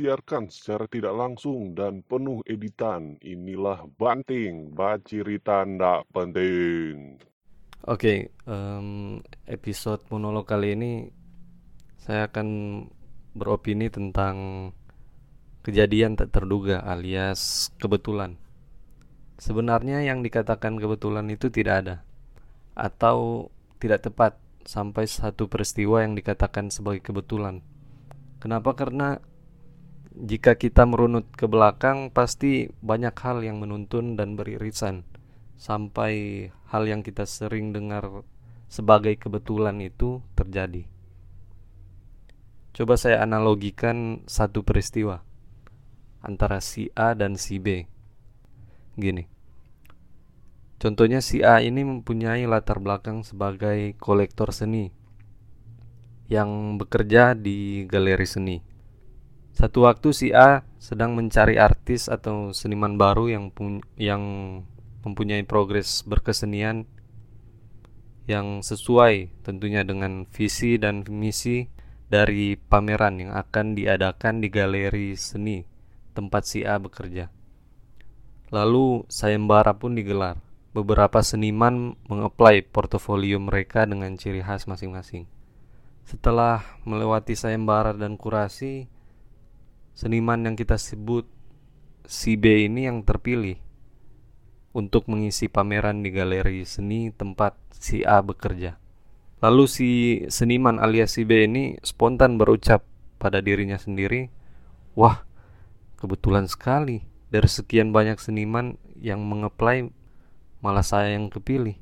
Disiarkan secara tidak langsung dan penuh editan. Inilah Banting, baci tanda penting. Oke, em, episode monolog kali ini saya akan beropini tentang kejadian tak terduga alias kebetulan. Sebenarnya yang dikatakan kebetulan itu tidak ada atau tidak tepat sampai satu peristiwa yang dikatakan sebagai kebetulan. Kenapa? Karena jika kita merunut ke belakang pasti banyak hal yang menuntun dan beririsan sampai hal yang kita sering dengar sebagai kebetulan itu terjadi. Coba saya analogikan satu peristiwa antara si A dan si B. Gini. Contohnya si A ini mempunyai latar belakang sebagai kolektor seni yang bekerja di galeri seni. Satu waktu si A sedang mencari artis atau seniman baru yang yang mempunyai progres berkesenian yang sesuai tentunya dengan visi dan misi dari pameran yang akan diadakan di galeri seni tempat si A bekerja. Lalu sayembara pun digelar. Beberapa seniman mengapply portofolio mereka dengan ciri khas masing-masing. Setelah melewati sayembara dan kurasi, seniman yang kita sebut si B ini yang terpilih untuk mengisi pameran di galeri seni tempat si A bekerja. Lalu si seniman alias si B ini spontan berucap pada dirinya sendiri, "Wah, kebetulan sekali dari sekian banyak seniman yang mengeplay malah saya yang kepilih.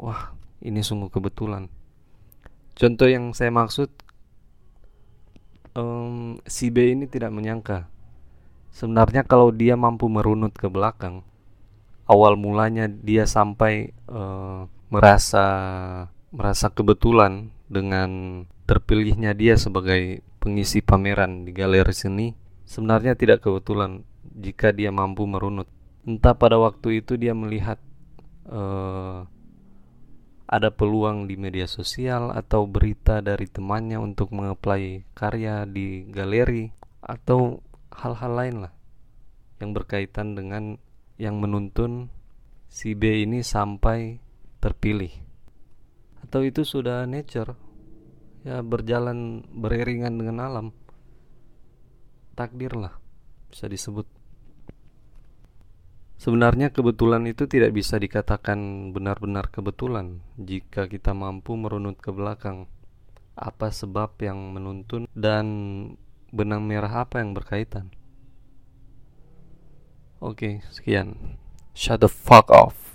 Wah, ini sungguh kebetulan." Contoh yang saya maksud um, si B ini tidak menyangka. Sebenarnya kalau dia mampu merunut ke belakang awal mulanya dia sampai uh, merasa merasa kebetulan dengan terpilihnya dia sebagai pengisi pameran di galeri seni sebenarnya tidak kebetulan jika dia mampu merunut. Entah pada waktu itu dia melihat uh, ada peluang di media sosial atau berita dari temannya untuk mengapply karya di galeri atau hal-hal lain lah yang berkaitan dengan yang menuntun si B ini sampai terpilih. Atau itu sudah nature ya berjalan beriringan dengan alam. Takdir lah bisa disebut Sebenarnya kebetulan itu tidak bisa dikatakan benar-benar kebetulan jika kita mampu merunut ke belakang apa sebab yang menuntun dan benang merah apa yang berkaitan. Oke, sekian. Shut the fuck off.